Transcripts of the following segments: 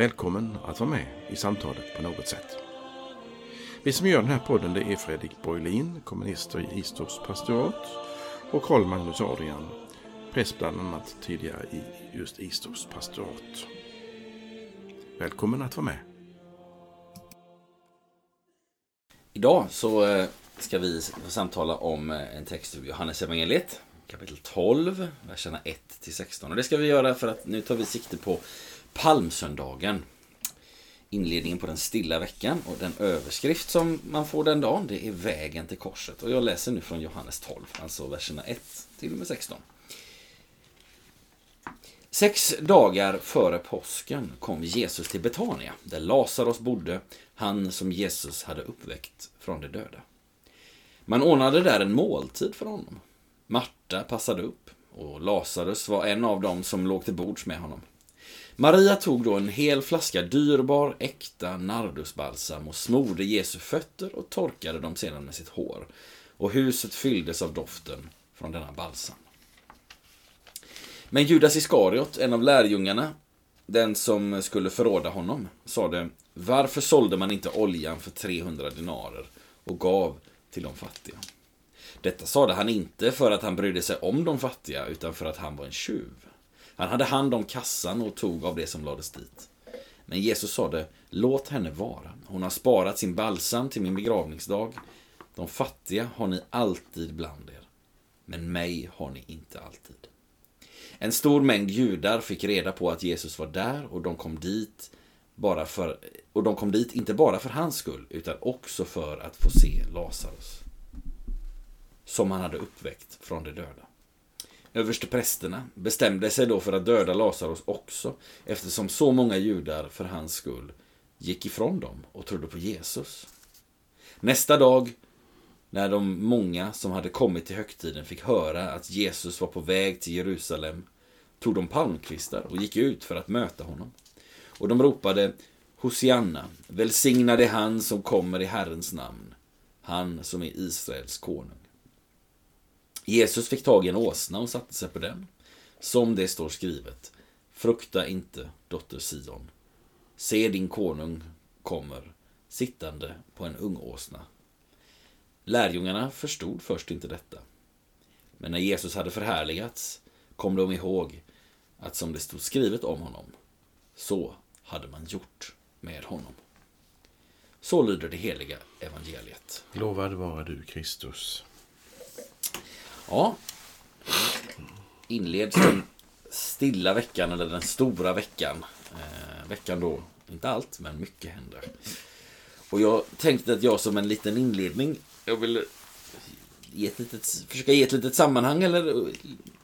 Välkommen att vara med i samtalet på något sätt. Vi som gör den här podden det är Fredrik Borglin, kommunister i Istorps pastorat och Karl Magnus Adrian, präst bland annat tidigare i just Istorps pastorat. Välkommen att vara med. Idag så eh, ska vi samtala om eh, en text ur Johannes evangeliet kapitel 12, verserna 1 till 16. Och det ska vi göra för att nu tar vi sikte på palmsöndagen. Inledningen på den stilla veckan och den överskrift som man får den dagen det är vägen till korset. Och jag läser nu från Johannes 12, alltså verserna 1 till och med 16. Sex dagar före påsken kom Jesus till Betania, där Lazarus bodde, han som Jesus hade uppväckt från de döda. Man ordnade där en måltid för honom. Marta passade upp och Lazarus var en av dem som låg till bords med honom. Maria tog då en hel flaska dyrbar, äkta nardusbalsam och smorde Jesu fötter och torkade dem sedan med sitt hår. Och huset fylldes av doften från denna balsam. Men Judas Iskariot, en av lärjungarna, den som skulle förråda honom, sade Varför sålde man inte oljan för 300 denarer och gav till de fattiga? Detta sade han inte för att han brydde sig om de fattiga, utan för att han var en tjuv. Han hade hand om kassan och tog av det som lades dit. Men Jesus sade, låt henne vara. Hon har sparat sin balsam till min begravningsdag. De fattiga har ni alltid bland er, men mig har ni inte alltid. En stor mängd judar fick reda på att Jesus var där och de kom dit bara för, och de kom dit inte bara för hans skull, utan också för att få se Lazarus. Som han hade uppväckt från de döda. Översteprästerna bestämde sig då för att döda Lazarus också, eftersom så många judar för hans skull gick ifrån dem och trodde på Jesus. Nästa dag, när de många som hade kommit till högtiden fick höra att Jesus var på väg till Jerusalem, tog de palmkvistar och gick ut för att möta honom. Och de ropade Hosianna, välsignade han som kommer i Herrens namn, han som är Israels konung. Jesus fick tag i en åsna och satte sig på den. Som det står skrivet. Frukta inte, dotter Sion. Se din konung kommer sittande på en ung åsna. Lärjungarna förstod först inte detta. Men när Jesus hade förhärligats kom de ihåg att som det stod skrivet om honom, så hade man gjort med honom. Så lyder det heliga evangeliet. Lovad vare du, Kristus. Ja. Inleds den stilla veckan, eller den stora veckan. Eh, veckan då, inte allt, men mycket händer. Och jag tänkte att jag som en liten inledning, jag vill ge ett litet, försöka ge ett litet sammanhang, eller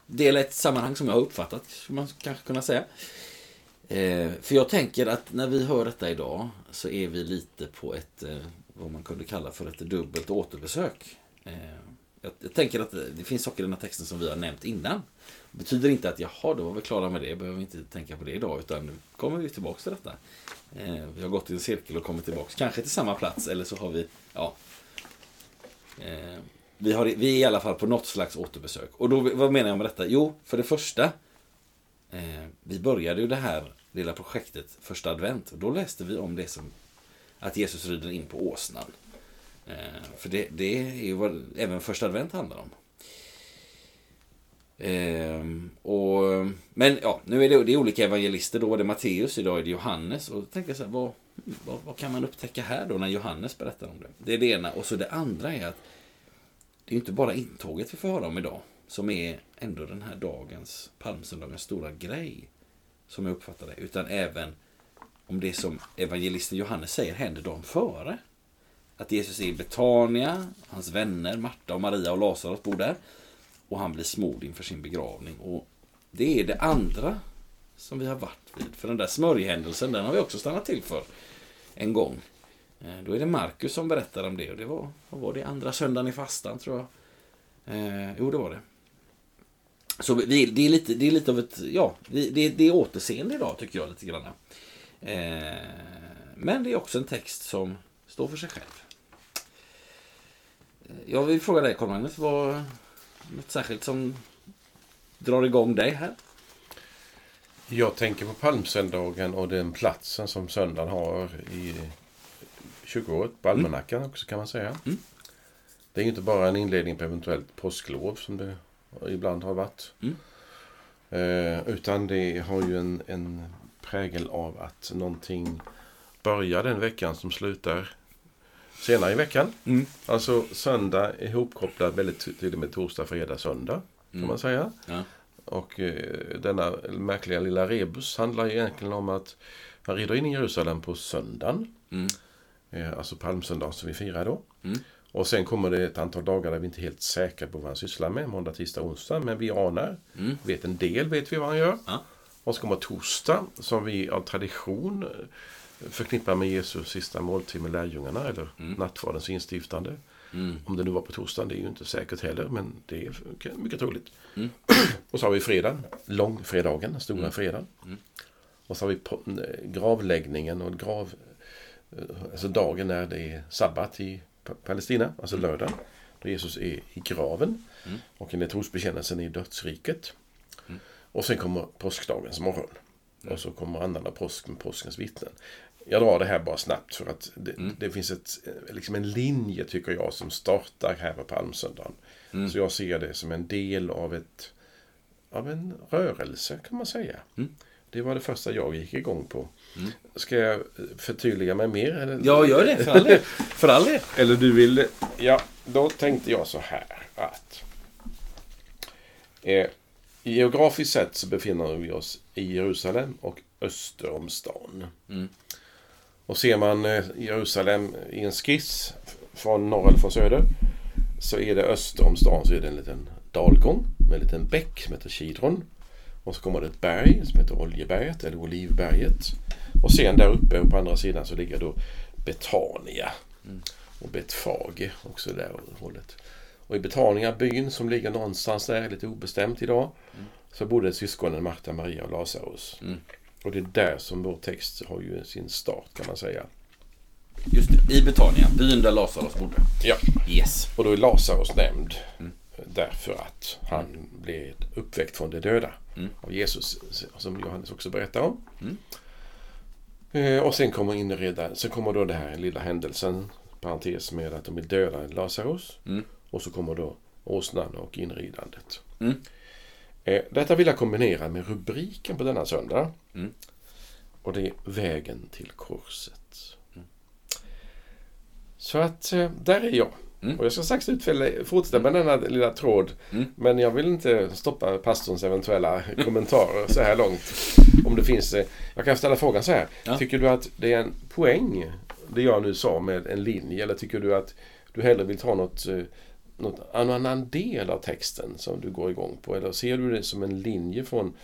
dela ett sammanhang som jag har uppfattat, skulle man kanske kunna säga. Eh, för jag tänker att när vi hör detta idag så är vi lite på ett, eh, vad man kunde kalla för ett dubbelt återbesök. Eh, jag, jag, tänker att det, det finns saker i den här texten som vi har nämnt innan. Det betyder inte att jaha, då var vi klara med det, behöver vi inte tänka på det idag, utan nu kommer vi tillbaka till detta. Eh, vi har gått i en cirkel och kommit tillbaka, kanske till samma plats, eller så har vi, ja. Eh, vi, har, vi är i alla fall på något slags återbesök. Och då, vad menar jag med detta? Jo, för det första, eh, vi började ju det här lilla projektet första advent. Och då läste vi om det som att Jesus rider in på åsnan. Eh, för det, det, är ju vad även första advent handlar om. Eh, och, men ja, nu är det, det är olika evangelister. Då var det Matteus, idag är det Johannes. Och då jag så här, vad, vad, vad, kan man upptäcka här då när Johannes berättar om det? Det är det ena. Och så det andra är att det är inte bara intåget vi får höra om idag. Som är ändå den här dagens, palmsöndagens stora grej. Som jag uppfattar det. Utan även om det som evangelisten Johannes säger händer dagen före. Att Jesus är i Betania, hans vänner Marta och Maria och Lazarus bor där. Och han blir smord inför sin begravning. Och det är det andra som vi har varit vid. För den där smörjhändelsen, den har vi också stannat till för. en gång. Eh, då är det Markus som berättar om det. Och det var, vad var det, andra söndagen i fastan tror jag. Eh, jo, det var det. Så vi, det, är lite, det är lite av ett, ja, det, det är återseende idag tycker jag lite grann. Eh, men det är också en text som står för sig själv. Jag vill fråga dig Carl-Magnus, vad något särskilt som drar igång dig här? Jag tänker på palmsöndagen och den platsen som söndagen har i kyrkoåret. På almanackan mm. också kan man säga. Mm. Det är ju inte bara en inledning på eventuellt påsklov som det ibland har varit. Mm. Eh, utan det har ju en, en prägel av att någonting börjar den veckan som slutar senare i veckan. Mm. Alltså söndag ihopkopplad väldigt tydligt med torsdag, fredag, söndag. Kan mm. man säga. Ja. Och eh, denna märkliga lilla rebus handlar egentligen om att han rider in i Jerusalem på söndagen. Mm. Eh, alltså palmsöndag som vi firar då. Mm. Och sen kommer det ett antal dagar där vi inte är helt säkra på vad han sysslar med. Måndag, tisdag, onsdag. Men vi anar. Mm. Vet en del vet vi vad han gör. Ja. Och så kommer torsdag som vi av tradition eh, förknippar med Jesus sista måltid med lärjungarna. Eller mm. nattvardens instiftande. Mm. Om det nu var på torsdagen, det är ju inte säkert heller. Men det är mycket troligt. Mm. och så har vi fredagen, långfredagen, stora mm. fredagen. Mm. Och så har vi eh, gravläggningen och grav... Eh, alltså dagen när det är sabbat i Palestina, alltså mm. lördagen. Då Jesus är i graven. Mm. Och enligt trosbekännelsen i dödsriket. Och sen kommer påskdagens morgon. Och så kommer annandag påsk med påskens vittnen. Jag drar det här bara snabbt för att det, mm. det finns ett, liksom en linje tycker jag som startar här på palmsöndagen. Mm. Så jag ser det som en del av ett av en rörelse kan man säga. Mm. Det var det första jag gick igång på. Mm. Ska jag förtydliga mig mer? Eller? Ja, gör det. För all del. för all del. Eller du vill... Ja, då tänkte jag så här att... Eh, geografiskt sett så befinner vi oss i Jerusalem och öster om stan. Mm. Och ser man eh, Jerusalem i en skiss från norr eller från söder så är det öster om stan så är det en liten dalgång med en liten bäck som heter Kidron. Och så kommer det ett berg som heter Oljeberget eller Olivberget. Och sen där uppe och på andra sidan så ligger då Betania. Mm. Och Betfage också där hållet. Och i Betania, byn som ligger någonstans där, lite obestämt idag, mm. så bodde syskonen Marta, Maria och Lazarus. Mm. Och det är där som vår text har ju sin start kan man säga. Just det, i Betania, byn där Lazarus bodde. Ja. Yes. Och då är Lazarus nämnd. Mm. Därför att han blev uppväckt från de döda mm. av Jesus. Som Johannes också berättar om. Mm. Eh, och sen kommer inreda, sen kommer då den här lilla händelsen, parentes med att de vill döda Lazarus. Mm. Och så kommer då åsnan och inridandet. Eh, detta vill jag kombinera med rubriken på denna söndag. Mm. Och det är Vägen till korset. Mm. Så att eh, där är jag. Mm. Och jag ska strax fortsätta med denna lilla tråd. Mm. Men jag vill inte stoppa pastorns eventuella kommentarer så här långt. Om det finns... Eh, jag kan ställa frågan så här. Ja. Tycker du att det är en poäng, det jag nu sa med en linje? Eller tycker du att du hellre vill ta något, något, något annan del av texten som du går igång på? Eller ser du det som en linje från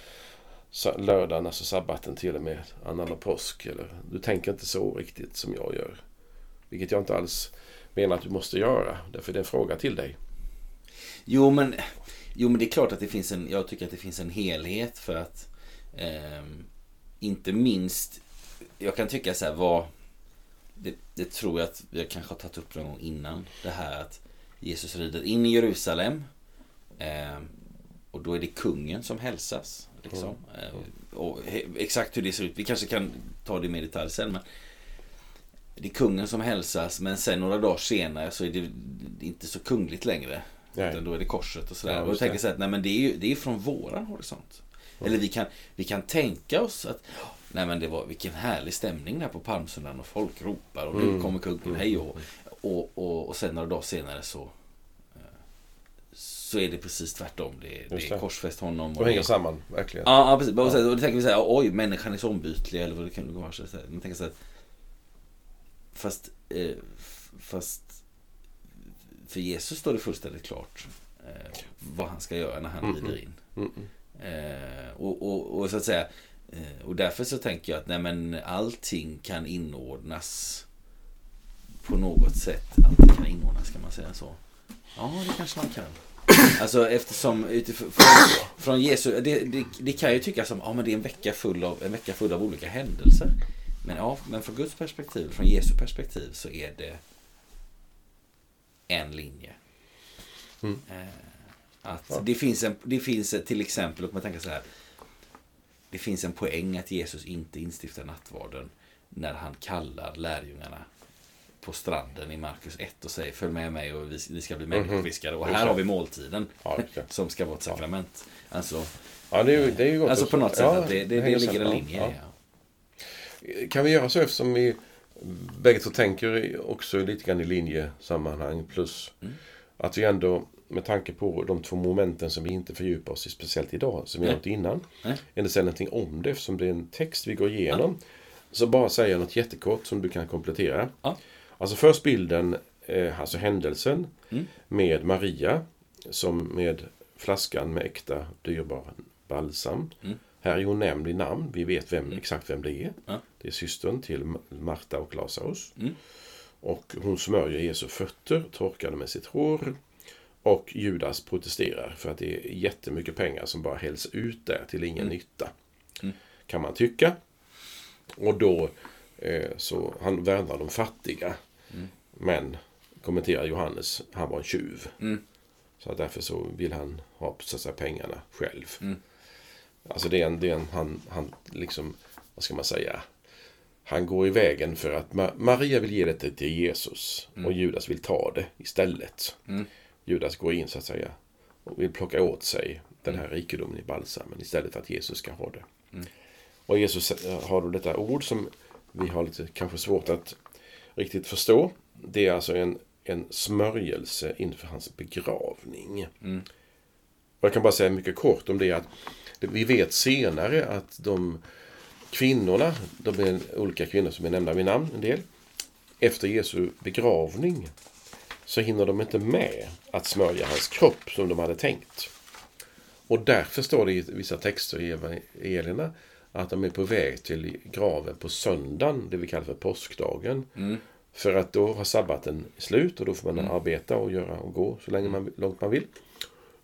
lördagen, alltså sabbaten till och med annan påsk? Eller du tänker inte så riktigt som jag gör. Vilket jag inte alls menar att du måste göra. Därför är det en fråga till dig. Jo men, jo, men det är klart att det finns en, jag tycker att det finns en helhet för att eh, inte minst, jag kan tycka så här vad, det, det, tror jag att jag kanske har tagit upp någon gång innan. Det här att Jesus rider in i Jerusalem. Eh, och då är det kungen som hälsas. Liksom. Mm. Och exakt hur det ser ut, vi kanske kan ta det mer i detalj sen. Men det är kungen som hälsas men sen några dagar senare så är det inte så kungligt längre. Nej. Utan då är det korset och sådär. Ja, och då tänker jag så att nej, men det är ju det är från våran horisont. Mm. Eller vi kan, vi kan tänka oss att nej men det var vilken härlig stämning där på palmsöndagen och folk ropar och mm. nu kommer kungen, mm. hej och, och, och, och sen några dagar senare så eh, så är det precis tvärtom. Det, är, det är korsfäst honom. Och det hänger samman, verkligen. Ja, ja precis. Ja. Och då tänker vi så här, oj, människan är så ombytlig eller vad det kan vara. Så här. Man tänker så här, Fast, eh, fast för Jesus står det fullständigt klart eh, vad han ska göra när han mm, rider in. Mm, mm. Eh, och, och, och, så att säga, Eh, och därför så tänker jag att nej, men allting kan inordnas på något sätt. Allting kan inordnas, kan man säga så? Ja, det kanske man kan. Alltså eftersom utifrån från, Jesu, det, det, det, kan ju tyckas som ja, men det är en vecka, full av, en vecka full av olika händelser. Men ja, men från Guds perspektiv, från Jesu perspektiv så är det en linje. Mm. Eh, att ja. det, finns en, det finns till exempel, låt mig tänka så här. Det finns en poäng att Jesus inte instiftar nattvarden när han kallar lärjungarna på stranden i Markus 1 och säger följ med mig och vi, vi ska bli mhm. människofiskare. Och här har vi måltiden ja, som ska vara ett sakrament. Alltså, ja, det är, det är gott alltså på något sätt ja, att det, det, det, ligger en linje. Kan vi göra så eftersom vi bägge två tänker också lite grann i linjesammanhang plus mm. att vi ändå med tanke på de två momenten som vi inte fördjupar oss i speciellt idag, som vi har gjort innan. Nej. Eller säga någonting om det eftersom det är en text vi går igenom. Ja. Så bara säga något jättekort som du kan komplettera. Ja. Alltså först bilden, eh, alltså händelsen mm. med Maria som med flaskan med äkta dyrbar balsam. Mm. Här är hon nämnd i namn. Vi vet vem, mm. exakt vem det är. Ja. Det är systern till Marta och Lazarus. Mm. Och hon smörjer Jesu fötter, torkar dem med sitt hår. Och Judas protesterar för att det är jättemycket pengar som bara hälls ut där till ingen mm. nytta. Mm. Kan man tycka. Och då eh, så han värnar de fattiga. Mm. Men kommenterar Johannes, han var en tjuv. Mm. Så därför så vill han ha så säga, pengarna själv. Mm. Alltså det är en, det är en han, han liksom, vad ska man säga? Han går i vägen för att Ma Maria vill ge det till Jesus mm. och Judas vill ta det istället. Mm. Judas går in så att säga och vill plocka åt sig den här mm. rikedomen i balsamen istället för att Jesus ska ha det. Mm. Och Jesus eh, har då detta ord som vi har lite kanske svårt att riktigt förstå. Det är alltså en, en smörjelse inför hans begravning. Mm. Jag kan bara säga mycket kort om det att vi vet senare att de kvinnorna, de är olika kvinnor som är nämnda vid namn, en del, efter Jesu begravning så hinner de inte med att smörja hans kropp som de hade tänkt. Och därför står det i vissa texter i evangelierna att de är på väg till graven på söndagen, det vi kallar för påskdagen. Mm. För att då har sabbaten slut och då får man mm. arbeta och göra och gå så länge man, långt man vill.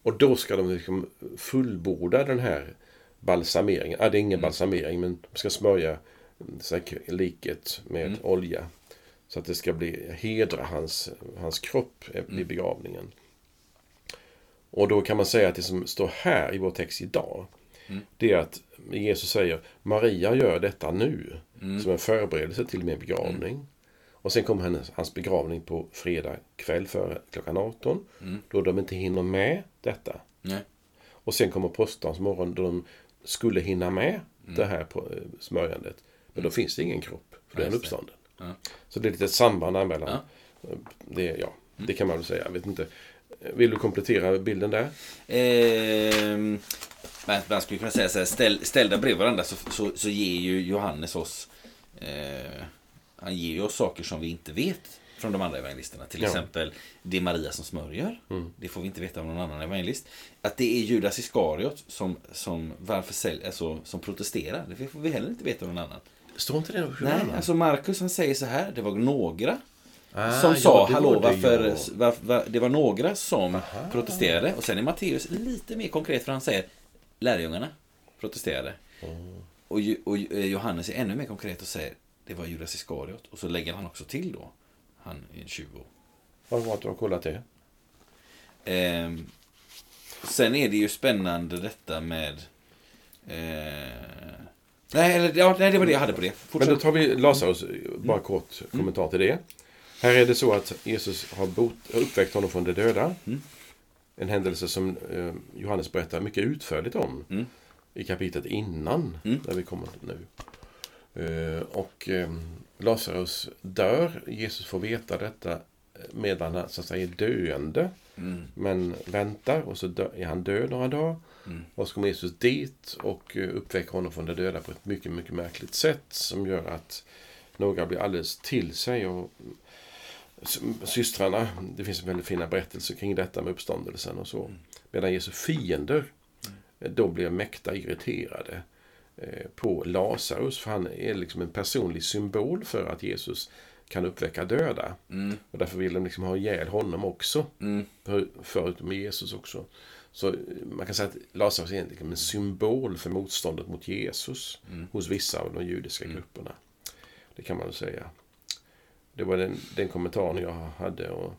Och då ska de liksom fullborda den här balsameringen. Ah, det är ingen mm. balsamering men de ska smörja liket med mm. olja. Så att det ska bli hedra hans, hans kropp vid mm. begravningen. Och då kan man säga att det som står här i vår text idag mm. Det är att Jesus säger Maria gör detta nu mm. som en förberedelse till min begravning. Mm. Och sen kommer hennes, hans begravning på fredag kväll före klockan 18. Mm. Då de inte hinner med detta. Nej. Och sen kommer påskdagens morgon då de skulle hinna med mm. det här på, eh, smörjandet. Men då finns det ingen kropp, för är han uppstånden. Ja. Så det är lite samband där mellan. Ja. Det, ja, mm. det kan man väl säga. Jag vet inte. Vill du komplettera bilden där? Eh, man skulle kunna säga så här, ställ, ställda bredvid varandra så, så, så ger ju Johannes oss eh, han ger ju oss saker som vi inte vet från de andra evangelisterna. Till ja. exempel, det är Maria som smörjer. Mm. Det får vi inte veta av någon annan evangelist. Att det är Judas Iskariot som, som, varför sälj, alltså, som protesterar. Det får vi heller inte veta av någon annan. Står inte det någon Nej, alltså Markus han säger så här. Det var några ah, som sa ja, hallå varför, var, var, det var några som Aha. protesterade. Och sen är Matteus lite mer konkret för han säger lärjungarna protesterade. Mm. Och, och Johannes är ännu mer konkret och säger det var Judas Iskariot. Och så lägger han också till då, han är 20 år. Vad var att du har kollat det? Eh, sen är det ju spännande detta med... Eh, nej, eller, ja, nej, det var det jag hade på det. Fortsätt. Men då tar vi Lazarus, bara mm. kort mm. kommentar till det. Här är det så att Jesus har bot, uppväckt honom från de döda. Mm. En händelse som eh, Johannes berättar mycket utförligt om mm. i kapitlet innan, mm. där vi kommer nu. Eh, och ehm, Lazarus dör. Jesus får veta detta medan han så att säga är döende. Mm. Men väntar och så är han död några dagar. Mm. Och så kommer Jesus dit och eh, uppväcker honom från de döda på ett mycket, mycket märkligt sätt. Som gör att några blir alldeles till sig. Och systrarna, det finns väldigt fina berättelser kring detta med uppståndelsen och så. Mm. Medan Jesu fiender, mm. då blir mäkta irriterade eh, på Lazarus. För han är liksom en personlig symbol för att Jesus kan uppväcka döda. Mm. Och därför vill de liksom ha ihjäl honom också. Mm. För- Förutom Jesus också. Så eh, man kan säga att Lazarus är egentligen en symbol för motståndet mot Jesus Mm. hos vissa av de judiska grupperna. Det kan man väl säga. Det var den, den kommentaren jag hade. Och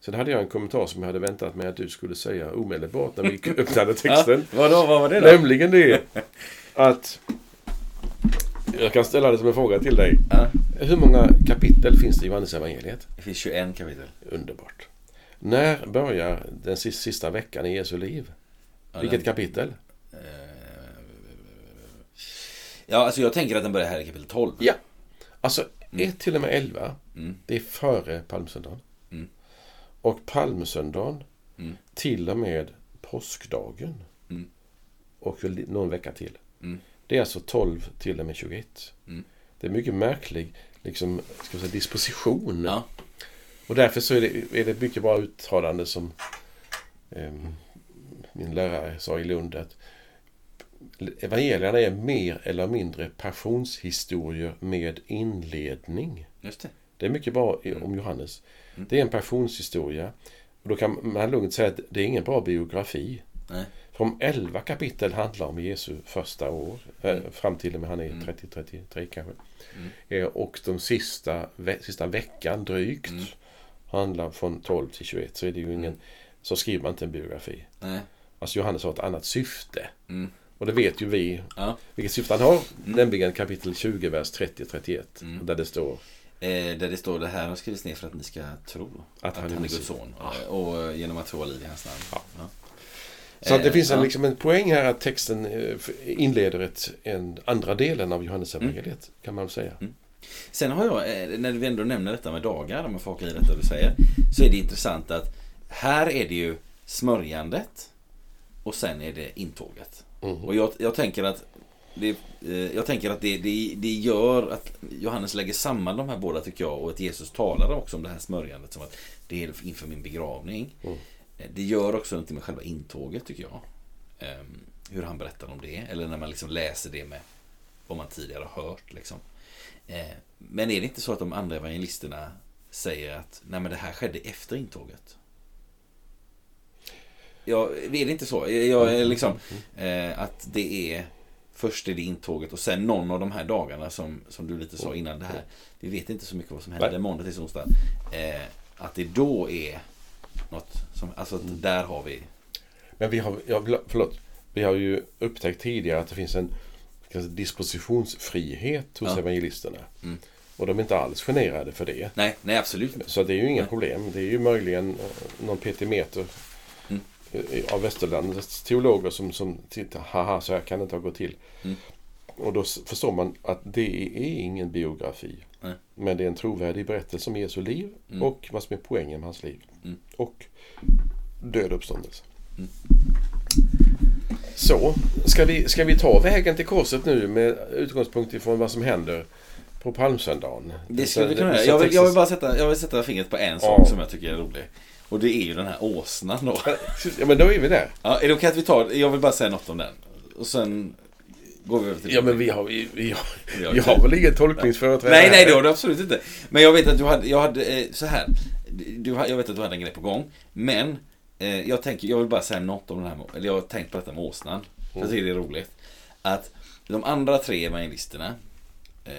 sen hade jag en kommentar som jag hade väntat mig att du skulle säga omedelbart när vi öppnade texten. Ja, vadå, vad var det då? Nämligen det att jag kan ställa det som en fråga till dig. Ja. Hur många kapitel finns det i Johannes evangeliet? Det finns 21 kapitel. Underbart. När börjar den sista, veckan i Jesu liv? Ja, Vilket den- kapitel? eh, Ja, alltså jag tänker att den börjar här i kapitel 12. Ja. Alltså 1 till och med 11, Mm. det är före palmsöndagen. Mm. Och palmsöndagen Mm. till och med påskdagen. Mm. Och någon vecka till. Mm. Det är alltså 12 till och med 21. Mm. Det är mycket märklig liksom, ska säga, disposition. Ja. Och därför så är det, är det mycket bra uttalande som ehm, min lärare sa i Lund att evangelierna är mer eller mindre passionshistorier med inledning. Just det. Det är mycket bra i- om Johannes. Mm. Det är en passionshistoria. Och då kan man lugnt säga att det är ingen bra biografi. Nej. För om 11 kapitel handlar om Jesu första år, eh, Mm. fram till och med han är Mm. 30-33 kanske. Mm. Eh, och de sista, ve- sista veckan drygt Mm. handlar från 12 till 21 så är det ju ingen, så skriver man inte en biografi. Nej. Alltså Johannes har ett annat syfte. Mm. Och det vet ju vi Ja. vilket syfte han har. Nämligen kapitel 20, vers 30-31. Mm. Där det står Eh, där det står det här har skrivits ner för att ni ska tro att, han, är Guds son. Eh, Och eh, genom att tro liv i hans namn. Ja. Ja. Så att det Eh, finns en, ja. liksom en poäng här att texten inleder ett, en andra delen av Johannes evangeliet kan man säga. Mm. Sen har jag, när vi ändå nämner detta med dagar, om jag får haka i detta du säger, så är det intressant att här är det ju smörjandet och sen är det intåget. Mhm. Och jag, jag tänker att det, eh, jag tänker att det, det, det gör att Johannes lägger samman de här båda tycker jag och att Jesus talar också om det här smörjandet som att det är inför min begravning. Mm. Eh, Det gör också någonting med själva intåget tycker jag. Ehm, hur han berättar om det. Eller när man liksom läser det med vad man tidigare har hört. Liksom. Eh, men är det inte så att de andra evangelisterna säger att nej men det här skedde efter intåget? Ja, är det inte så? Jag är liksom, eh, att det är först är det intåget och sen någon av de här dagarna som, som du lite sa innan det här. Vi vet inte så mycket vad som händer måndag till onsdag. Eh, att det då är något som, alltså att där har vi Men vi har, ja, förlåt, vi har ju upptäckt tidigare att det finns en jag dispositionsfrihet hos Ja. evangelisterna. Mm. Och de är inte alls generade för det. Nej, nej absolut inte. Så det är ju inga Nej. problem. Det är ju möjligen eh, någon petimeter Mm. Av västerlandets teologer som, som tittar, haha, så här kan det inte ha gått till. Mm. Och då förstår man att det är ingen biografi. Nej. Men det är en trovärdig berättelse om Jesu liv Mm. och vad som är poängen med hans liv. Mm. Och död uppståndelse. Mm. Så, ska vi, ska vi ta vägen till korset nu med utgångspunkt ifrån vad som händer på palmsöndagen? Det skulle vi kunna göra. Jag vill, jag vill bara sätta, jag vill sätta fingret på en sak Ja. som jag tycker är rolig. Och det är ju den här åsnan då. Ja, men då är vi där. Ja, är det okej att vi tar, jag vill bara säga något om den. Och sen går vi över till Ja, men vi har, vi, vi har, Vi har vi har väl ingen tolkningsföreträdare? Nej, nej det har du absolut inte. Men jag vet att du hade, jag hade eh, så här. Du, jag vet att du hade en grej på gång. Men eh, jag tänker, jag vill bara säga något om den här, eller jag har tänkt på detta med åsnan. För jag tycker det är roligt. Att de andra tre evangelisterna eh,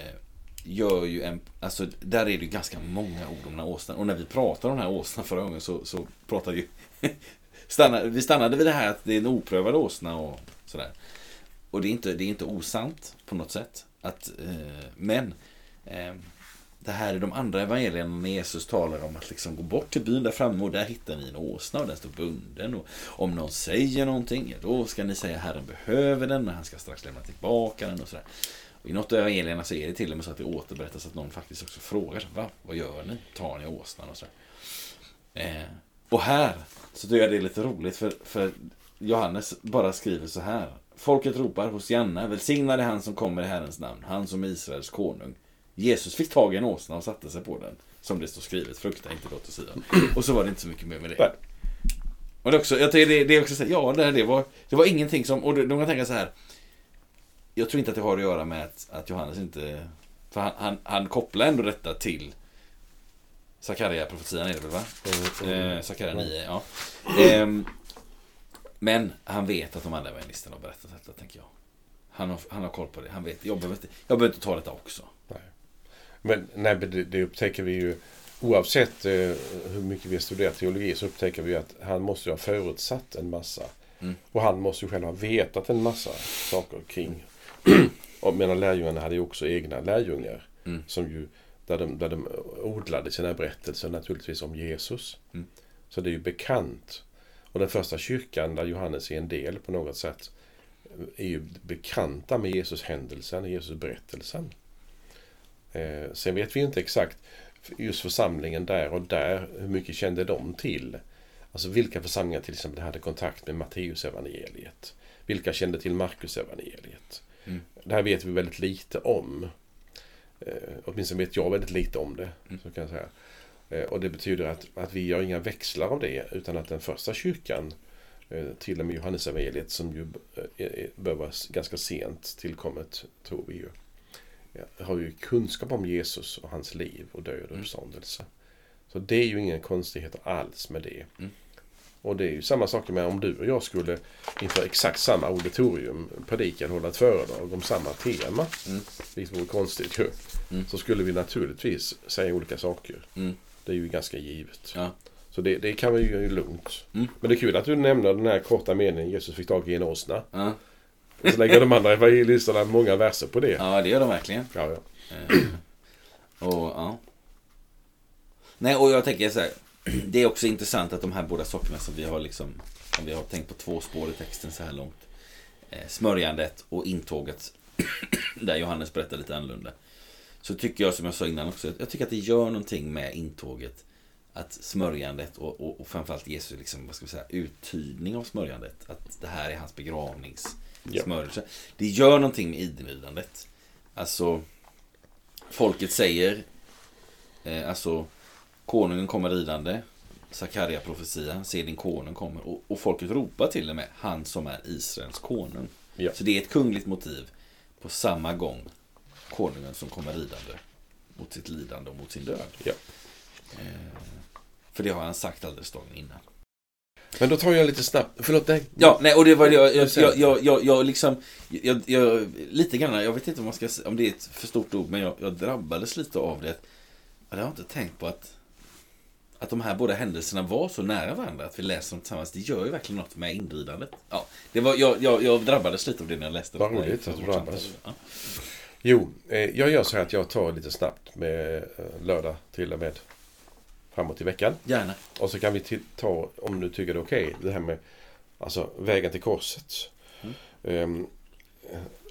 gör ju en, alltså där är det ju ganska många ord om den här åsnan. Och när vi pratade om den här åsnan förra gången så, så pratade vi stannade, vi stannade vid det här att det är en oprövad åsna och sådär. Och det är inte, det är inte osant på något sätt. Att, eh, men eh, det här är de andra evangelierna när Jesus talar om att liksom gå bort till byn där framme och där hittar ni en åsna och den står bunden. Och om någon säger någonting, ja, då ska ni säga Herren behöver den men han ska strax lämna tillbaka den och sådär. I något av evangelierna så är det till och med så att det återberättas att någon faktiskt också frågar Va? Vad gör ni? Tar ni åsnan? Och, sådär. Eh, och här så tycker jag det är lite roligt för, för Johannes bara skriver så här. Folket ropar hos Janna, välsignade han som kommer i Herrens namn, han som är Israels konung. Jesus fick tag i en åsna och satte sig på den. Som det står skrivet, frukta inte låt oss säga. Och så var det inte så mycket mer med det. Och det är också, jag tycker det, det är också så här, ja det, det var, det var ingenting som, och de kan tänka så här. Jag tror inte att det har att göra med att, att Johannes inte... För han, han, han kopplar ändå detta till Sakarja-profetian är det väl va? Eh, Sakarja 9, ja. Ehm, men han vet att de andra evangelisterna har berättat detta, tänker jag. Han har, han har koll på det. Han vet. Jag behöver inte, jag behöver inte ta detta också. Men nej, men det, det upptäcker vi ju oavsett eh, hur mycket vi har studerat teologi så upptäcker vi att han måste ha förutsatt en massa. Mm. Och han måste ju själv ha vetat en massa saker kring. medan lärjungarna hade ju också egna lärjungar. Mm. Som ju, där, de, där de odlade sina berättelser naturligtvis om Jesus. Mm. Så det är ju bekant. Och den första kyrkan där Johannes är en del på något sätt är ju bekanta med Jesus händelsen, Jesus berättelsen. Eh, sen vet vi inte exakt just församlingen där och där, hur mycket kände de till? Alltså vilka församlingar till exempel hade kontakt med Matteusevangeliet? Vilka kände till Markusevangeliet? Mm. Det här vet vi väldigt lite om. Eh, åtminstone vet jag väldigt lite om det. Mm. Så kan jag säga. Eh, och det betyder att, att vi gör inga växlar av det utan att den första kyrkan eh, till och med Johannesevangeliet som ju eh, bör vara ganska sent tillkommet, tror vi ju. Ja, har ju kunskap om Jesus och hans liv och död och Mm. uppståndelse. Så det är ju ingen konstighet alls med det. Mm. Och det är ju samma sak med om du och jag skulle inför exakt samma auditorium predika hålla ett föredrag om samma tema. Mm. Vilket vore konstigt ju. Mm. Så skulle vi naturligtvis säga olika saker. Mm. Det är ju ganska givet. Ja. Så det, det kan vi ju lugnt. Mm. Men det är kul att du nämner den här korta meningen Jesus fick tag i en åsna. Ja. Och så lägger de andra evangelisterna många verser på det. ja, det gör de verkligen. Ja, ja. Eh, och ja. Nej, och jag tänker så här. Det är också intressant att de här båda sakerna som vi har liksom, om vi har tänkt på två spår i texten så här långt. Eh, smörjandet och intåget. där Johannes berättar lite annorlunda. Så tycker jag som jag sa innan också, jag tycker att det gör någonting med intåget. Att smörjandet och, och, och framförallt Jesu liksom, vad ska vi säga, uttydning av smörjandet. Att det här är hans begravningssmörjelse. Det gör någonting med inbjudandet. Alltså, folket säger, eh, alltså, konungen kommer ridande. Sakarja profetia, se din konung kommer. Och, och folket ropar till och med, han som är Israels konung. Ja. Så det är ett kungligt motiv på samma gång. Konungen som kommer ridande mot sitt lidande och mot sin död. Ja. Eh, för det har han sagt alldeles dagen innan. Men då tar jag lite snabbt. Förlåt, nej. Ja, nej, och det var det jag, jag, jag, jag, jag, jag liksom, jag, jag, lite grann, jag vet inte om, man ska, om det är ett för stort ord, men jag, jag drabbades lite av det. Jag har inte tänkt på att, att de här båda händelserna var så nära varandra, att vi läser dem tillsammans. Det gör ju verkligen något med inridandet. Ja, det var, jag, jag, jag drabbades lite av det när jag läste Vad det. roligt att du drabbas. Ja. Jo, eh, jag gör så här att jag tar lite snabbt med eh, lördag till och med framåt i veckan. Gärna. Och så kan vi ta, om du tycker det är okej, det här med alltså, vägen till korset. Mm. Ehm,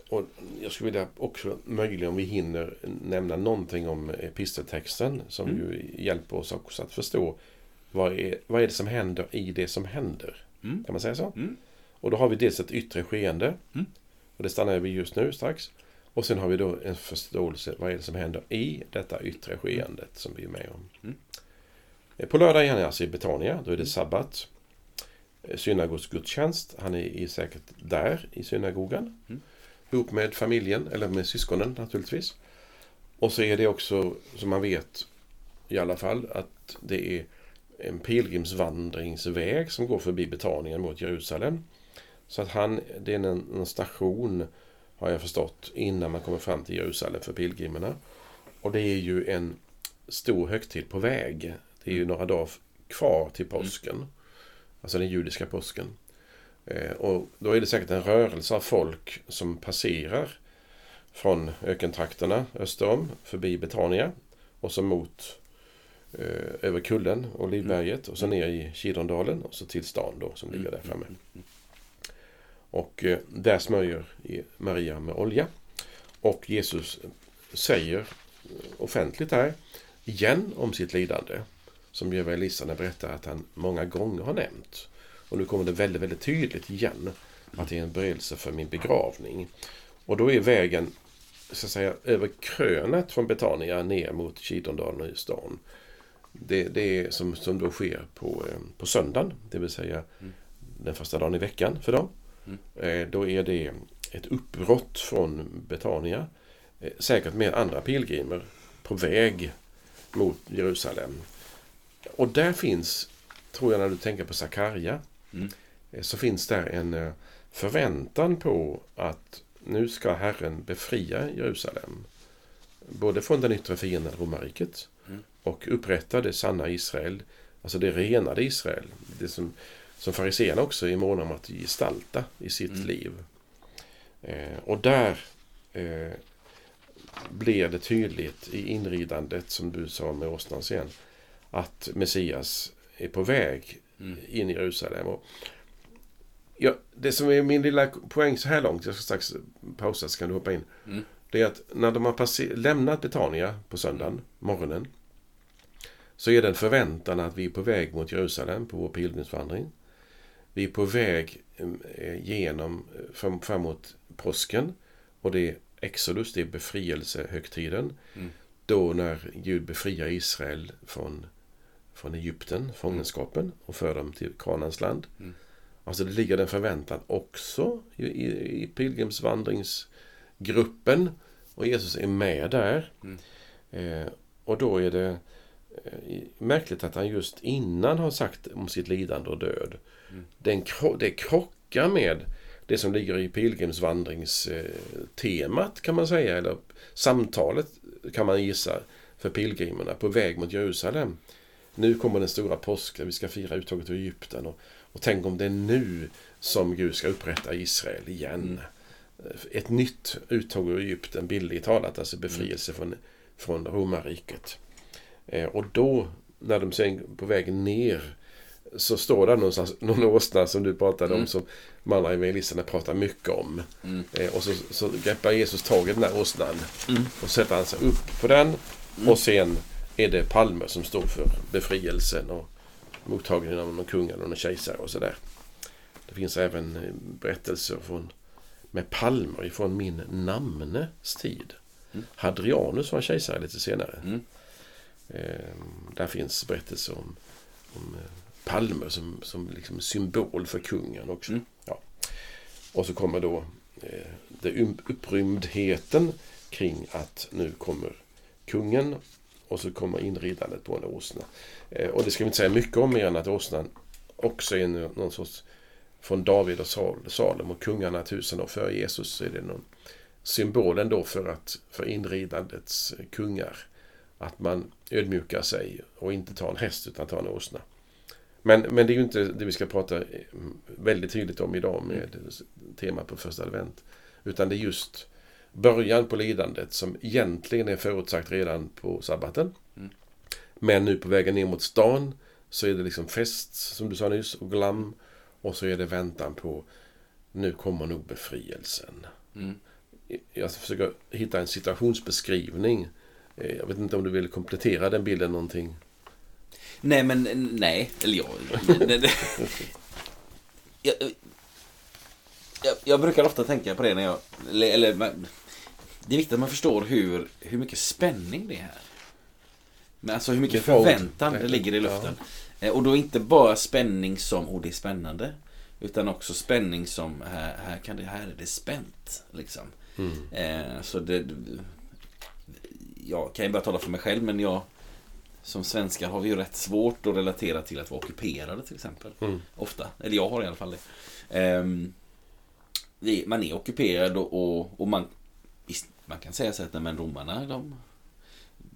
och jag skulle vilja också, möjligen om vi hinner, nämna någonting om episteltexten som Mm. ju hjälper oss också att förstå vad är, vad är det som händer i det som händer. Mm. Kan man säga så? Mm. Och då har vi dels ett yttre skeende. Mm. Och det stannar vi just nu strax. Och sen har vi då en förståelse, vad är det som händer i detta yttre skeendet som vi är med om. Mm. Eh, På lördag är han alltså i Betania, då är det sabbat. Eh, Synagogsgudstjänst, han är säkert där i synagogan. Mm. Ihop med familjen, eller med syskonen naturligtvis. Och så är det också, som man vet i alla fall, att det är en pilgrimsvandringsväg som går förbi Betanien mot Jerusalem. Så att han, det är en, en station, har jag förstått, innan man kommer fram till Jerusalem för pilgrimerna. Och det är ju en stor högtid på väg. Det är ju några dagar kvar till påsken. Alltså den judiska påsken. Eh, och då är det säkert en rörelse av folk som passerar från ökentrakterna öster om, förbi Betania och så mot eh, över kullen, Olivberget och så ner i Kidrondalen och så till stan då som ligger där framme. Och eh, där smörjer Maria med olja. Och Jesus säger offentligt här igen om sitt lidande. Som evangelisten berättar att han många gånger har nämnt. Och nu kommer det väldigt, väldigt tydligt igen. Att det är en beredelse för min begravning. Och då är vägen så att säga över krönet från Betania ner mot Kidrondalen och stan. Det, det är som, som då sker på, eh, på söndagen. Det vill säga den första dagen i veckan för dem. Mm. Eh, Då är det ett uppbrott från Betania. Eh, säkert med andra pilgrimer på väg mot Jerusalem. Och där finns, tror jag när du tänker på Sakarja, Mm. eh, så finns där en eh, förväntan på att nu ska Herren befria Jerusalem. Både från den yttre fienden romarriket Mm. och upprätta det sanna Israel, alltså det renade Israel. Det som, som fariséerna också är måna om att gestalta i sitt Mm. liv. Eh, och där eh, blir det tydligt i inridandet, som du sa med åsnan sen, att Messias är på väg Mm. in i Jerusalem. Och ja, det som är min lilla poäng så här långt, jag ska strax pausa så kan du hoppa in. Mm. Det är att när de har lämnat Betania på söndagen, morgonen, så är det en förväntan att vi är på väg mot Jerusalem på vår pilgrimsvandring. Vi är på väg eh, genom, eh, fram, framåt påsken och det är Exodus, det är befrielsehögtiden. Mm. Då när Gud befriar Israel från, från Egypten, fångenskapen, och för dem till Kanans land. Mm. Alltså det ligger en förväntan också i, i, i pilgrimsvandringsgruppen. Och Jesus är med där. Mm. Eh, och då är det eh, märkligt att han just innan har sagt om sitt lidande och död. Mm. Den, det krockar med det som ligger i pilgrimsvandringstemat kan man säga. Eller samtalet kan man gissa för pilgrimerna på väg mot Jerusalem. Nu kommer den stora påsken, vi ska fira uttåget ur Egypten. Och, och tänk om det är nu som Gud ska upprätta Israel igen. Ett nytt uttåg ur Egypten, bildligt talat, alltså befrielse från, från romarriket. Eh, och då, när de sen på väg ner, så står där någonstans, någon åsna som du pratade om, Mm. som de andra evangelisterna pratar mycket om. Mm. Eh, och så, så greppar Jesus tag i den där åsnan Mm. och sätter han sig upp på den. Och sen är det palmer som står för befrielsen och mottagningen av någon kung eller någon kejsare och sådär. Det finns även eh, berättelser från, med palmer ifrån min namnes tid. Mm. Hadrianus var kejsare lite senare. Mm. Eh, där finns berättelser om, om eh, palmer som, som liksom symbol för kungen också. Mm. Ja. Och så kommer då eh, det um- upprymdheten kring att nu kommer kungen och så kommer inridandet på en åsna. Eh, och det ska vi inte säga mycket om mer än att åsnan också är någon sorts från David och Sal- Salem och kungarna tusen år före Jesus så är det någon symbolen då för att för inridandets kungar att man ödmjukar sig och inte tar en häst utan tar en åsna. Men, men det är ju inte det vi ska prata eh, väldigt tydligt om idag med tema på första advent. Utan det är just början på lidandet som egentligen är förutsagt redan på sabbaten. Mm. Men nu på vägen ner mot stan så är det liksom fest, som du sa nyss, och glam. Och så är det väntan på nu kommer nog befrielsen. Mm. Jag försöker hitta en situationsbeskrivning. Eh, Jag vet inte om du vill komplettera den bilden någonting? Nej, men nej. Eller jag... nej. jag, jag, brukar ofta tänka på det när jag... Eller, det är viktigt att man förstår hur, hur mycket spänning det är här. Men alltså hur mycket förväntan det ligger i luften. Eh, Och då inte bara spänning som, oh det är spännande. Utan också spänning som, här, här, kan det, här är det spänt. Liksom. Mm. Eh, så det... Jag kan ju bara tala för mig själv, men jag... Som svenskar har vi ju rätt svårt att relatera till att vara ockuperade till exempel. Mm. Ofta. Eller jag har i alla fall det. Vi, man är ockuperad och, och, och man... Man kan säga så att nej, men romarna, de...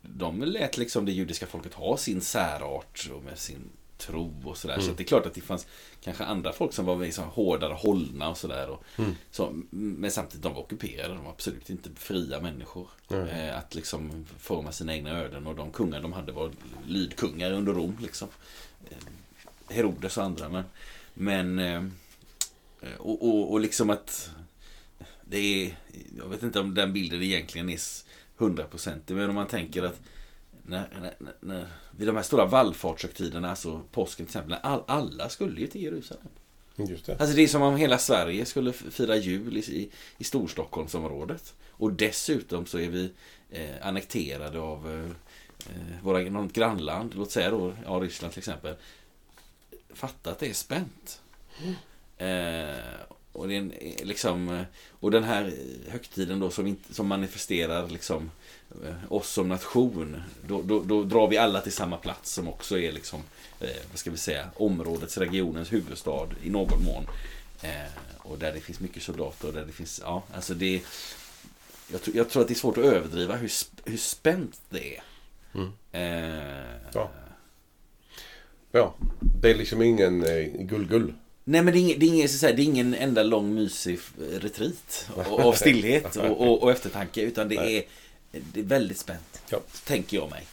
De lät liksom det judiska folket ha sin särart och med sin tro och sådär. Så Mm. att det är klart att det fanns kanske andra folk som var liksom hårdare hållna och sådär. Och, Mm. så, men samtidigt, de var ockuperade. De var absolut inte fria människor. Nej. Eh, att liksom forma sina egna öden. Och de kungar de hade var lydkungar under Rom. Liksom. Eh, Herodes och andra. Men, men eh, och, och, och liksom att det är, jag vet inte om den bilden egentligen är hundraprocentig. Men om man tänker att när, när, när, vid de här stora vallfartshögtiderna, alltså påsken till exempel, all, alla skulle ju till Jerusalem. Just det. Alltså det är som om hela Sverige skulle fira jul i, i, i Storstockholmsområdet. Och dessutom så är vi eh, annekterade av eh, eh, våra, något grannland, låt säga då, ja, Ryssland till exempel. Fatta att det är spänt. Eh, och, det är en, eh, liksom, eh, och den här högtiden då som, inte, som manifesterar liksom, eh, oss som nation. Då, då, då, drar vi alla till samma plats som också är liksom, eh, vad ska vi säga, områdets, regionens huvudstad i någon mån. Eh, och där det finns mycket soldater och där det finns, ja, alltså det jag, tror, jag tror att det är svårt att överdriva hur, hur spänt det är. Mm. Eh, Ja. Ja, det är liksom ingen gull-gull. Nej men det är, ingen, det, är ingen, det är ingen enda lång mysig retreat av stillhet och, och, och eftertanke. Utan det är, det är väldigt spänt. Ja. Tänker jag mig.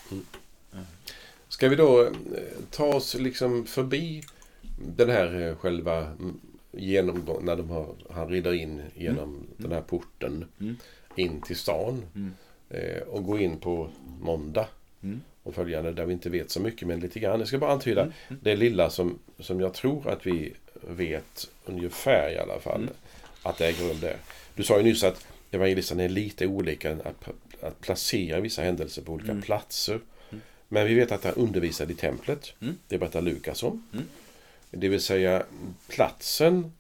Ska vi då eh, ta oss liksom förbi den här eh, själva mm, genomgång när de har, han rider in genom den här porten Mm. in till stan Mm. eh, och gå in på måndag Mm. Och följande där vi inte vet så mycket men lite grann. Jag ska bara antyda Mm. det lilla som, som jag tror att vi vet ungefär i alla fall Mm. att det äger rum där. Du sa ju nyss att evangelisterna är lite olika att, att placera vissa händelser på olika Mm. platser. Men vi vet att han undervisade i templet. Mm. Det berättar Lukas om. Mm. Det vill säga platsen,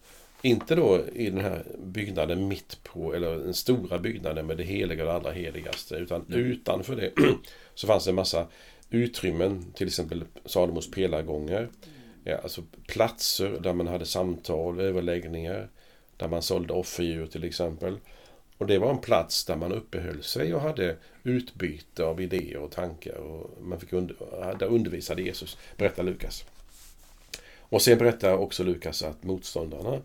inte då i den här byggnaden mitt på, eller den stora byggnaden med det heliga och det allra heligaste. Utan Mm. utanför det så fanns det en massa utrymmen, till exempel Salomos pelargångar. Ja, alltså platser där man hade samtal, överläggningar. Där man sålde offerdjur till exempel. Och det var en plats där man uppehöll sig och hade utbyte av idéer och tankar. Och man fick under, där undervisade Jesus, berättar Lukas. Och sen berättar också Lukas att motståndarna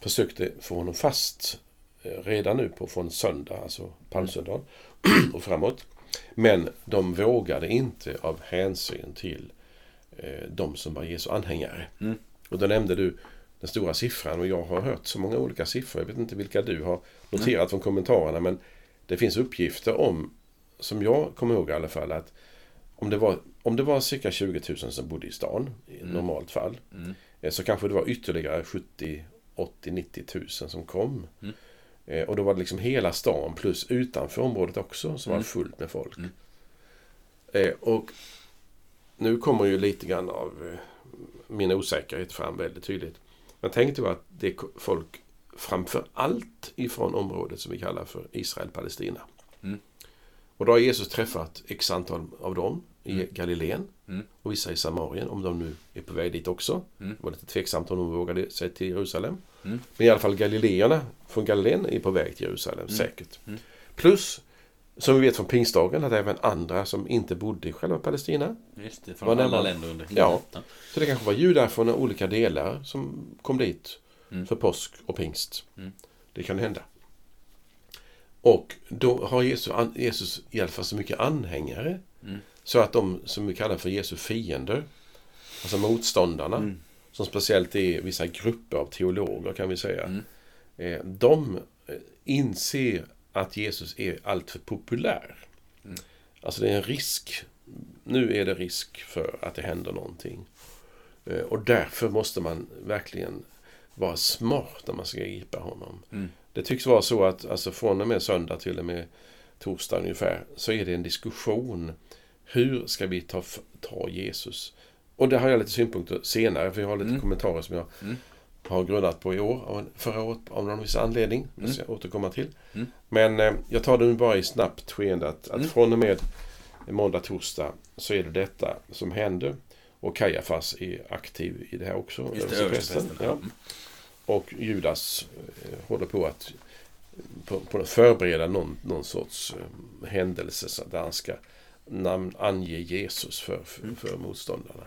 försökte få honom fast eh, redan nu på från söndag, alltså palmsöndag och framåt. Men de vågade inte av hänsyn till eh, de som var Jesu anhängare. Mm. Och då nämnde du den stora siffran och jag har hört så många olika siffror. Jag vet inte vilka du har noterat från kommentarerna men det finns uppgifter om, som jag kommer ihåg i alla fall, att om det var, om det var cirka 20 000 som bodde i stan i Mm. normalt fall Mm. eh, så kanske det var ytterligare 70, 80, 90 000 som kom. Mm. Eh, Och då var det liksom hela stan plus utanför området också som var Mm. fullt med folk. Mm. Eh, Och nu kommer ju lite grann av eh, min osäkerhet fram väldigt tydligt. Men tänk dig att det är folk framför allt ifrån området som vi kallar för Israel-Palestina. Mm. Och då har Jesus träffat x antal av dem i Mm. Galileen Mm. och vissa i Samarien, om de nu är på väg dit också. Mm. Det var lite tveksamt om de vågade sig till Jerusalem. Mm. Men i alla fall Galileerna från Galileen är på väg till Jerusalem, Mm. säkert. Mm. Plus, som vi vet från pingstdagen, att även andra som inte bodde i själva Palestina. Just det, från alla nämner- länder under Ja. Så det kanske var judar från olika delar som kom dit Mm. för påsk och pingst. Det kan hända. Och då har Jesus, Jesus i alla fall så mycket anhängare Mm. Så att de som vi kallar för Jesu fiender, alltså motståndarna, Mm. som speciellt är vissa grupper av teologer kan vi säga, Mm. eh, de eh, inser att Jesus är alltför populär. Mm. Alltså det är en risk. Nu är det risk för att det händer någonting. Eh, Och därför måste man verkligen vara smart när man ska gripa honom. Mm. Det tycks vara så att alltså från och med söndag till och med torsdag ungefär så är det en diskussion. Hur ska vi ta, ta Jesus? Och det har jag lite synpunkter senare för jag har lite Mm. kommentarer som jag Mm. har grundat på i år. Förra året av någon viss anledning. Det ska Mm. jag återkomma till. Mm. Men eh, jag tar det nu bara i snabbt skeende att, att Mm. från och med måndag, torsdag så är det detta som händer. Och Kajafas är aktiv i det här också. Just det, översteprästen. Ja. Och Judas eh, håller på att på, på förbereda någon, någon sorts eh, händelse så där han ska namn, ange Jesus för, för, Mm. för motståndarna.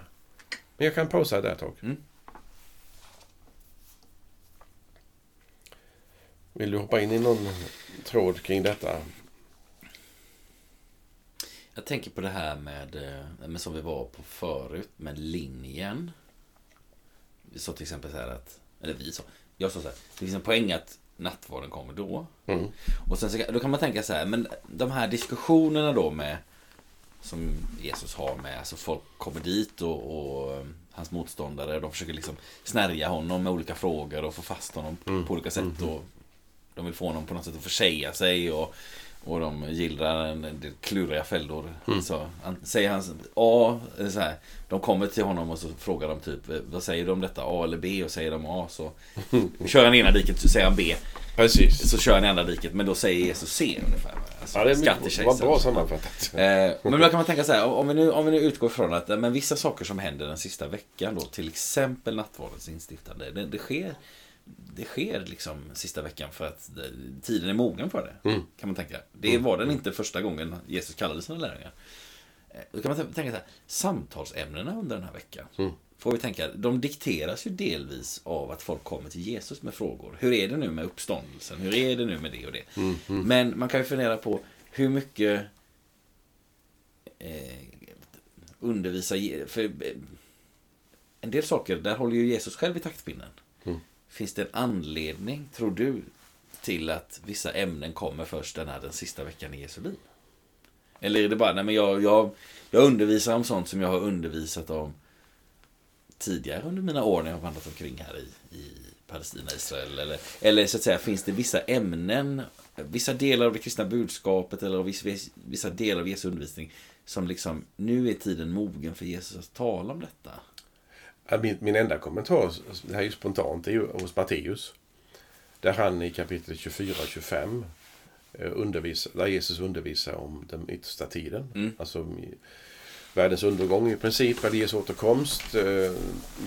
Men jag kan pausa där ett tag. Mm. Vill du hoppa in i någon tråd kring detta? Jag tänker på det här med, eh, med som vi var på förut, med linjen. Vi sa till exempel så här att, eller vi sa, jag sa så här, det finns en poäng att nattvarden kommer då. Mm. Och sen så, då kan man tänka så här, men de här diskussionerna då med som Jesus har med, alltså folk kommer dit och, och eh, hans motståndare, de försöker liksom snärja honom med olika frågor och få fast honom Mm. på olika sätt. Och de vill få honom på något sätt att försäga sig och, Och de gillrar en del kluriga fällor. Så, han, säger han A, så här, de kommer till honom och så frågar de typ Vad säger du om detta? A eller B? Och säger de A så kör han ena diket så säger han B. Precis. Så kör han i andra diket men då säger Jesus C ungefär. Alltså, Ja, det skattekejsaren. var bra sammanfattat. Eh, men då kan man tänka så här, om vi nu, om vi nu utgår från att eh, men vissa saker som händer den sista veckan då, till exempel nattvardens instiftande, det, det sker det sker liksom sista veckan för att tiden är mogen för det. Mm. Kan man tänka. Det var den inte första gången Jesus kallade sina lärjungar. Eh, Då kan man tänka så här, samtalsämnena under den här veckan. Mm. Får vi tänka, de dikteras ju delvis av att folk kommer till Jesus med frågor. Hur är det nu med uppståndelsen? Hur är det nu med det och det? Men man kan ju fundera på hur mycket eh, undervisa... För, eh, en del saker, där håller ju Jesus själv i taktpinnen. Finns det en anledning, tror du, till att vissa ämnen kommer först den här den sista veckan i Jesu liv? Eller är det bara, nej men jag, jag, jag undervisar om sånt som jag har undervisat om tidigare under mina år när jag har vandrat omkring här i, i Palestina, Israel. Eller, eller så att säga, finns det vissa ämnen, vissa delar av det kristna budskapet eller vissa, vissa delar av Jesu undervisning som liksom, nu är tiden mogen för Jesus att tala om detta. Min, min enda kommentar, det här är ju spontant, det är ju hos Matteus. Där han i kapitel 24 och 25 eh, undervisar, där Jesus undervisar om den yttersta tiden. Mm. Alltså världens undergång i princip, eller Jesu återkomst, eh,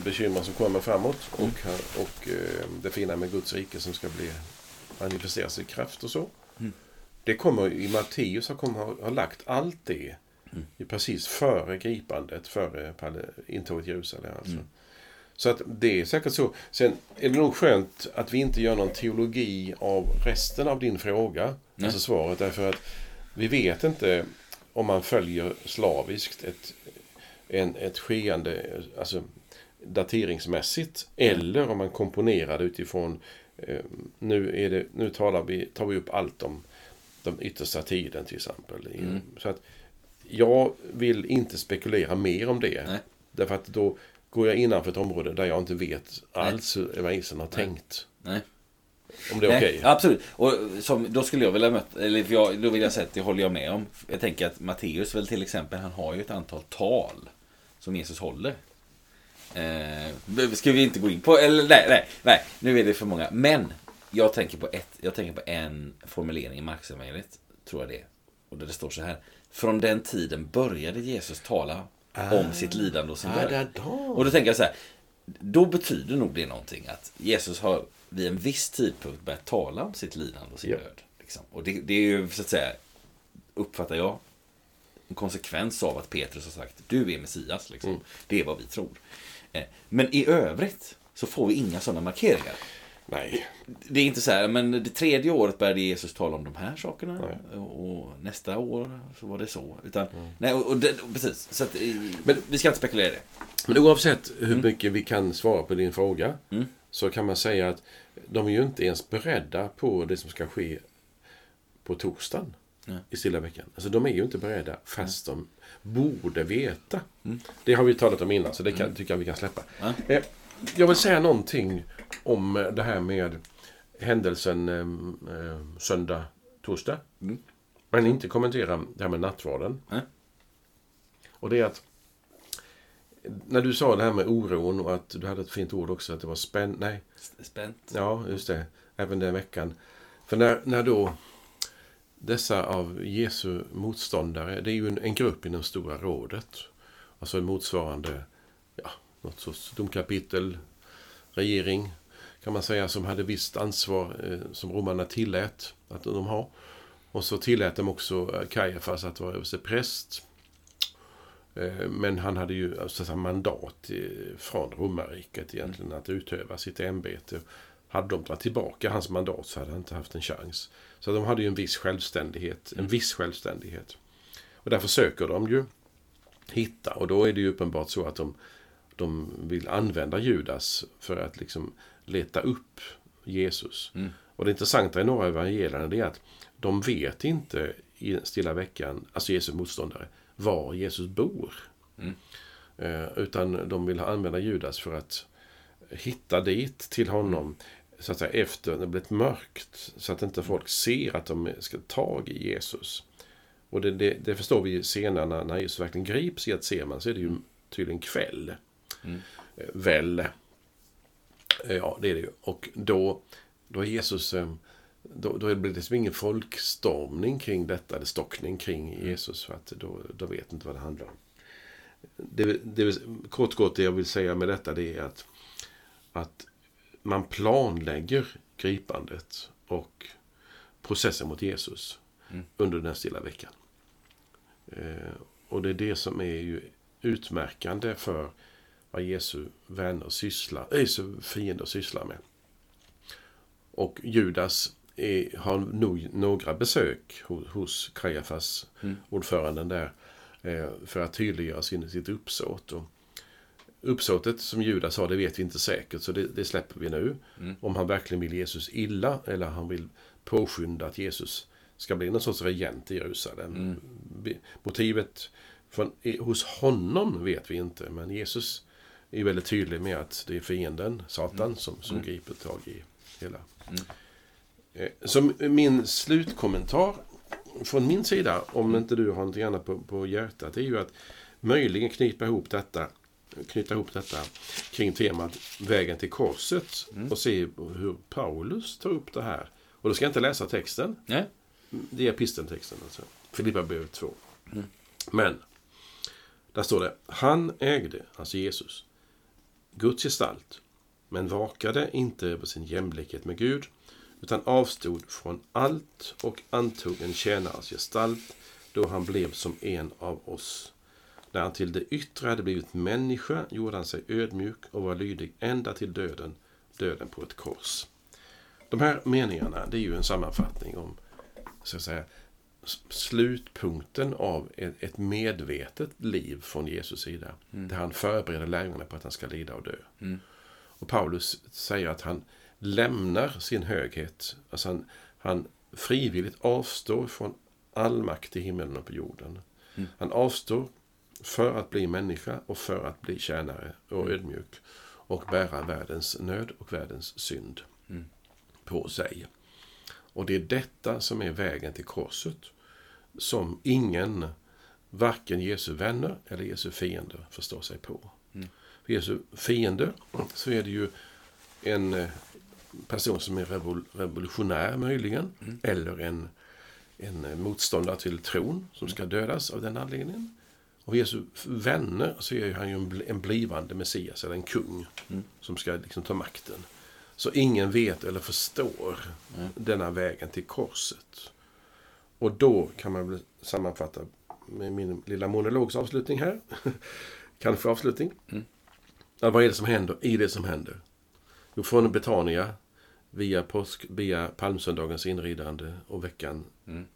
bekymmer som kommer framåt Mm. och, och eh, det fina med Guds rike som ska bli manifesteras i kraft och så. Mm. Det kommer i Matteus har, kommer, har, har lagt allt det Mm. precis före gripandet, före intåget i Jerusalem. Alltså. Mm. Så att det är säkert så. Sen är det nog skönt att vi inte gör någon teologi av resten av din fråga. Nej. Alltså svaret. Därför att vi vet inte om man följer slaviskt ett, en, ett skeende, alltså dateringsmässigt. Eller om man komponerar det utifrån eh, nu, är det, nu talar vi, tar vi upp allt om den yttersta tiden till exempel. Mm. Så att jag vill inte spekulera mer om det. Nej. Därför att då går jag innanför ett område där jag inte vet alls hur evangelisten har tänkt. Nej. Om det är Nej, okej. Absolut. Och som, då skulle jag vilja möta, eller jag, då vill jag säga att det håller jag med om. Jag tänker att Matteus väl till exempel, han har ju ett antal tal som Jesus håller. Eh, ska vi inte gå in på, eller nej, nej, nej, nu är det för många. Men jag tänker på ett, jag tänker på en formulering i Markusevangeliet, tror jag det är. Och där det står så här. Från den tiden började Jesus tala om sitt lidande och sin Ah, död. Och då tänker jag så här. Då betyder nog det någonting att Jesus har vid en viss tidpunkt börjat tala om sitt lidande och sin Ja. död. Liksom. Och det, det är ju så att säga, uppfattar jag, en konsekvens av att Petrus har sagt du är Messias. Liksom. Mm. Det är vad vi tror. Eh, Men i övrigt så får vi inga sådana markeringar. Nej. Det är inte så här, men det tredje året började Jesus tala om de här sakerna. Nej. Och, nästa år så var det så. Utan, nej, och, och det, precis. Så att, eh, men vi ska inte spekulera i det. Men oavsett hur mycket vi kan svara på din fråga. Mm. Så kan man säga att de är ju inte ens beredda på det som ska ske på torsdagen. Nej. I stilla veckan. Alltså de är ju inte beredda fast de borde veta. Mm. Det har vi talat om innan så det kan, tycker jag vi kan släppa. Eh, Jag vill säga någonting om det här med händelsen eh, söndag, torsdag. Mm. Men inte kommentera det här med nattvarden. Nej. Och det är att när du sa det här med oron och att du hade ett fint ord också, att det var spänn... Nej, Spänt. ja, just det. Även den veckan. För när, när då dessa av Jesu motståndare, det är ju en, en grupp inom Stora rådet. Alltså en motsvarande, ja, något sorts domkapitel, regering, kan man säga, som hade visst ansvar eh, som romarna tillät att de har. Och så tillät de också eh, Kajafas att vara överstepräst. Eh, Men han hade ju så att säga, mandat eh, från romarriket egentligen att utöva sitt ämbete. Hade de dragit tillbaka hans mandat så hade han inte haft en chans. Så de hade ju en viss självständighet. En viss självständighet. Och där försöker de ju hitta. Och då är det ju uppenbart så att de, de vill använda Judas för att liksom leta upp Jesus. Mm. Och det intressanta i några evangelierna är att de vet inte i stilla veckan, alltså Jesu motståndare, var Jesus bor. Mm. Eh, utan de vill använda Judas för att hitta dit till honom. så att säga, efter det blivit mörkt. Så att inte folk ser att de ska tag i Jesus. Och det, det, det förstår vi senare när, när Jesus verkligen grips i att se man så är det ju tydligen kväll. Mm. Eh, Väl. Eh, Ja, det är det ju. Och då, då är Jesus... eh, Då, då blir det liksom ingen folkstormning kring detta, eller stockning kring Jesus. För att då, då vet inte vad det handlar om. Det, det, kort kort det jag vill säga med detta det är att, att man planlägger gripandet och processen mot Jesus Mm. under den stilla veckan. Eh, och det är det som är ju utmärkande för vad Jesu vänner sysslar, äh, Jesu fiender sysslar med. Och Judas är, har nog några besök hos, hos Kajafas, Mm. ordföranden där, eh, för att tydliggöra sin, sitt uppsåt. Och uppsåtet som Judas har, det vet vi inte säkert, så det, det släpper vi nu. Mm. Om han verkligen vill Jesus illa, eller han vill påskynda att Jesus ska bli någon sorts regent i Jerusalem. Mm. Motivet från, hos honom vet vi inte, men Jesus är väldigt tydlig med att det är fienden, Satan, som, som Mm. griper tag i hela. Mm. Eh, Som min slutkommentar från min sida, om Mm. inte du har något annat på, på hjärtat, är ju att möjligen knipa ihop detta knyta ihop detta kring temat vägen till korset Mm. och se hur Paulus tar upp det här. Och då ska jag inte läsa texten. Nej. Det är episteltexten alltså. Filippa brev 2. Mm. Men, där står det. Han ägde, alltså Jesus, Guds gestalt, men vakade inte över sin jämlikhet med Gud, utan avstod från allt och antog en tjänares gestalt då han blev som en av oss. När han till det yttre hade blivit människa gjorde han sig ödmjuk och var lydig ända till döden, döden på ett kors. De här meningarna, det är ju en sammanfattning om så att säga, slutpunkten av ett, medvetet liv från Jesus sida. Där han förbereder lärjungarna på att han ska lida och dö. Mm. Och Paulus säger att han lämnar sin höghet. Alltså han, han frivilligt avstår från all makt i himlen och på jorden. Mm. Han avstår för att bli människa och för att bli tjänare och ödmjuk. Och bära världens nöd och världens synd Mm. på sig. Och det är detta som är vägen till korset. Som ingen, varken Jesu vänner eller Jesu fiender, förstår sig på. Mm. För Jesu fiender så är det ju en eh, person som är revol- revolutionär möjligen. Mm. Eller en, en eh, motståndare till tron som ska dödas av den anledningen. Och Jesu vänner så är han ju en blivande Messias, eller en kung, Mm. som ska liksom ta makten. Så ingen vet eller förstår Nej. denna vägen till korset. Och då kan man väl sammanfatta med min lilla monologs avslutning här. Kanske avslutning. Mm. Ja, vad är det som händer i det som händer? Jo, från Betania via, påsk, via palmsöndagens inridande och veckan Mm.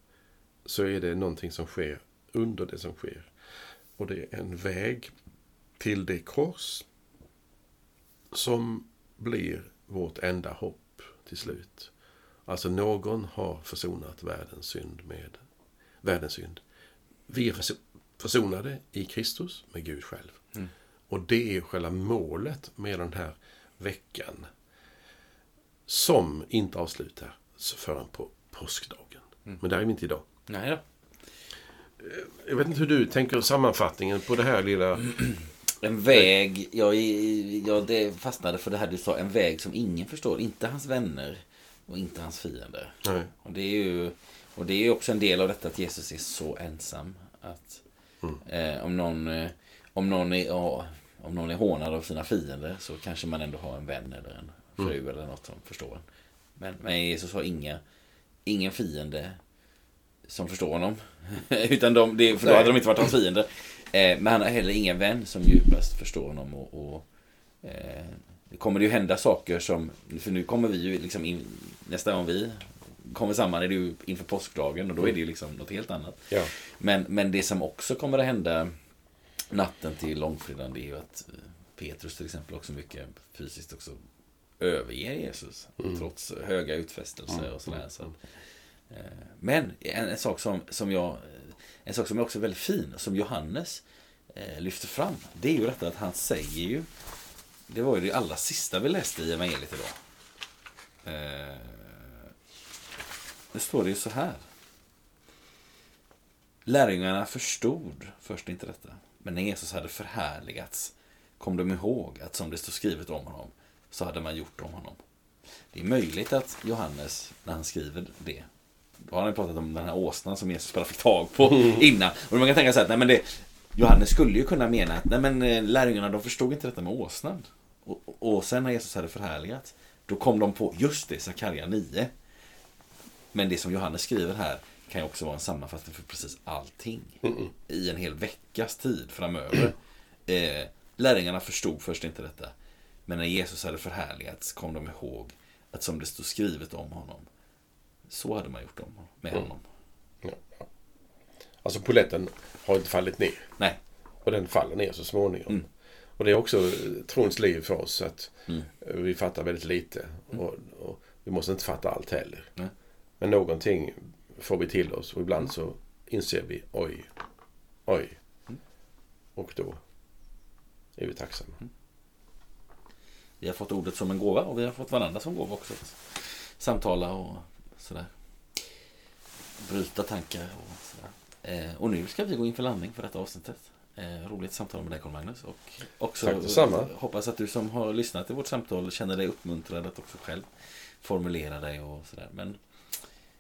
så är det någonting som sker under det som sker. Och det är en väg till det kors som blir vårt enda hopp till slut. Alltså någon har försonat världens synd med världens synd. Vi är förso- försonade i Kristus med Gud själv. Mm. Och det är själva målet med den här veckan. Som inte avslutar förrän på påskdagen. Mm. Men där är vi inte idag. Nej då. Jag vet inte hur du tänker sammanfattningen på det här lilla... En väg, jag, jag det fastnade för det här du sa, en väg som ingen förstår. Inte hans vänner och inte hans fiender. Nej. Och det är ju och det är också en del av detta att Jesus är så ensam. Att Mm. eh, om, någon, eh, om, någon är, ja, om någon är hånad av sina fiender så kanske man ändå har en vän eller en fru eller något som förstår en. Men, men Jesus har inga, ingen fiende som förstår honom. Utan de, det, för då hade de inte varit hans fiender. Eh, men han har heller ingen vän som djupast förstår honom. Och, och eh, det kommer det ju hända saker som, för nu kommer vi ju liksom in, nästa gång vi kommer samman är det ju inför påskdagen och då är det ju liksom något helt annat. Ja. Men, men det som också kommer att hända natten till långfredagen det är ju att eh, Petrus till exempel också mycket fysiskt också överger Jesus. Mm. Trots höga utfästelser och sådär. Så, att, eh, men en, en, sak som, som jag, en sak som är också väldigt fin, som Johannes eh, lyfter fram, det är ju detta att han säger ju, det var ju det allra sista vi läste i evangeliet idag. Eh, nu står det ju så här. Lärjungarna förstod först inte detta. Men när Jesus hade förhärligats kom de ihåg att som det står skrivet om honom så hade man gjort om honom. Det är möjligt att Johannes, när han skriver det, har han pratat om den här åsnan som Jesus bara fick tag på innan. Och man kan tänka sig att nej, men det, Johannes skulle ju kunna mena att nej, men, eh, lärjungarna de förstod inte detta med åsnan. Och, och, sen när Jesus hade förhärligats, då kom de på just det, Sakarja 9. Men det som Johannes skriver här kan ju också vara en sammanfattning för precis allting. I en hel veckas tid framöver. Eh, lärjungarna förstod först inte detta. Men när Jesus hade förhärligats kom de ihåg att som det stod skrivet om honom, så hade man gjort om med honom. Ja. Alltså poletten har inte fallit ner. Nej, Och den faller ner så småningom. Mm. Och det är också trons liv för oss att Mm. vi fattar väldigt lite. Och, och vi måste inte fatta allt heller. Nej. Men någonting får vi till oss och ibland så inser vi oj, oj. Mm. Och då är vi tacksamma. vi har fått ordet som en gåva och vi har fått varandra som gåva också. Att samtala och sådär. Bryta tankar och sådär. Eh, och nu ska vi gå in för landning för detta avsnittet. Eh, roligt samtal med dig Carl Magnus. Och också Tack detsamma. hoppas att du som har lyssnat till vårt samtal känner dig uppmuntrad att också själv formulera dig och sådär. Men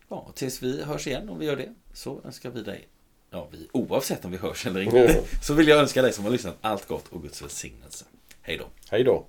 ja, tills vi hörs igen om vi gör det så önskar vi dig Ja, vi, oavsett om vi hörs eller inte, så vill jag önska dig som har lyssnat allt gott och Guds välsignelse. Hej då! Hej då!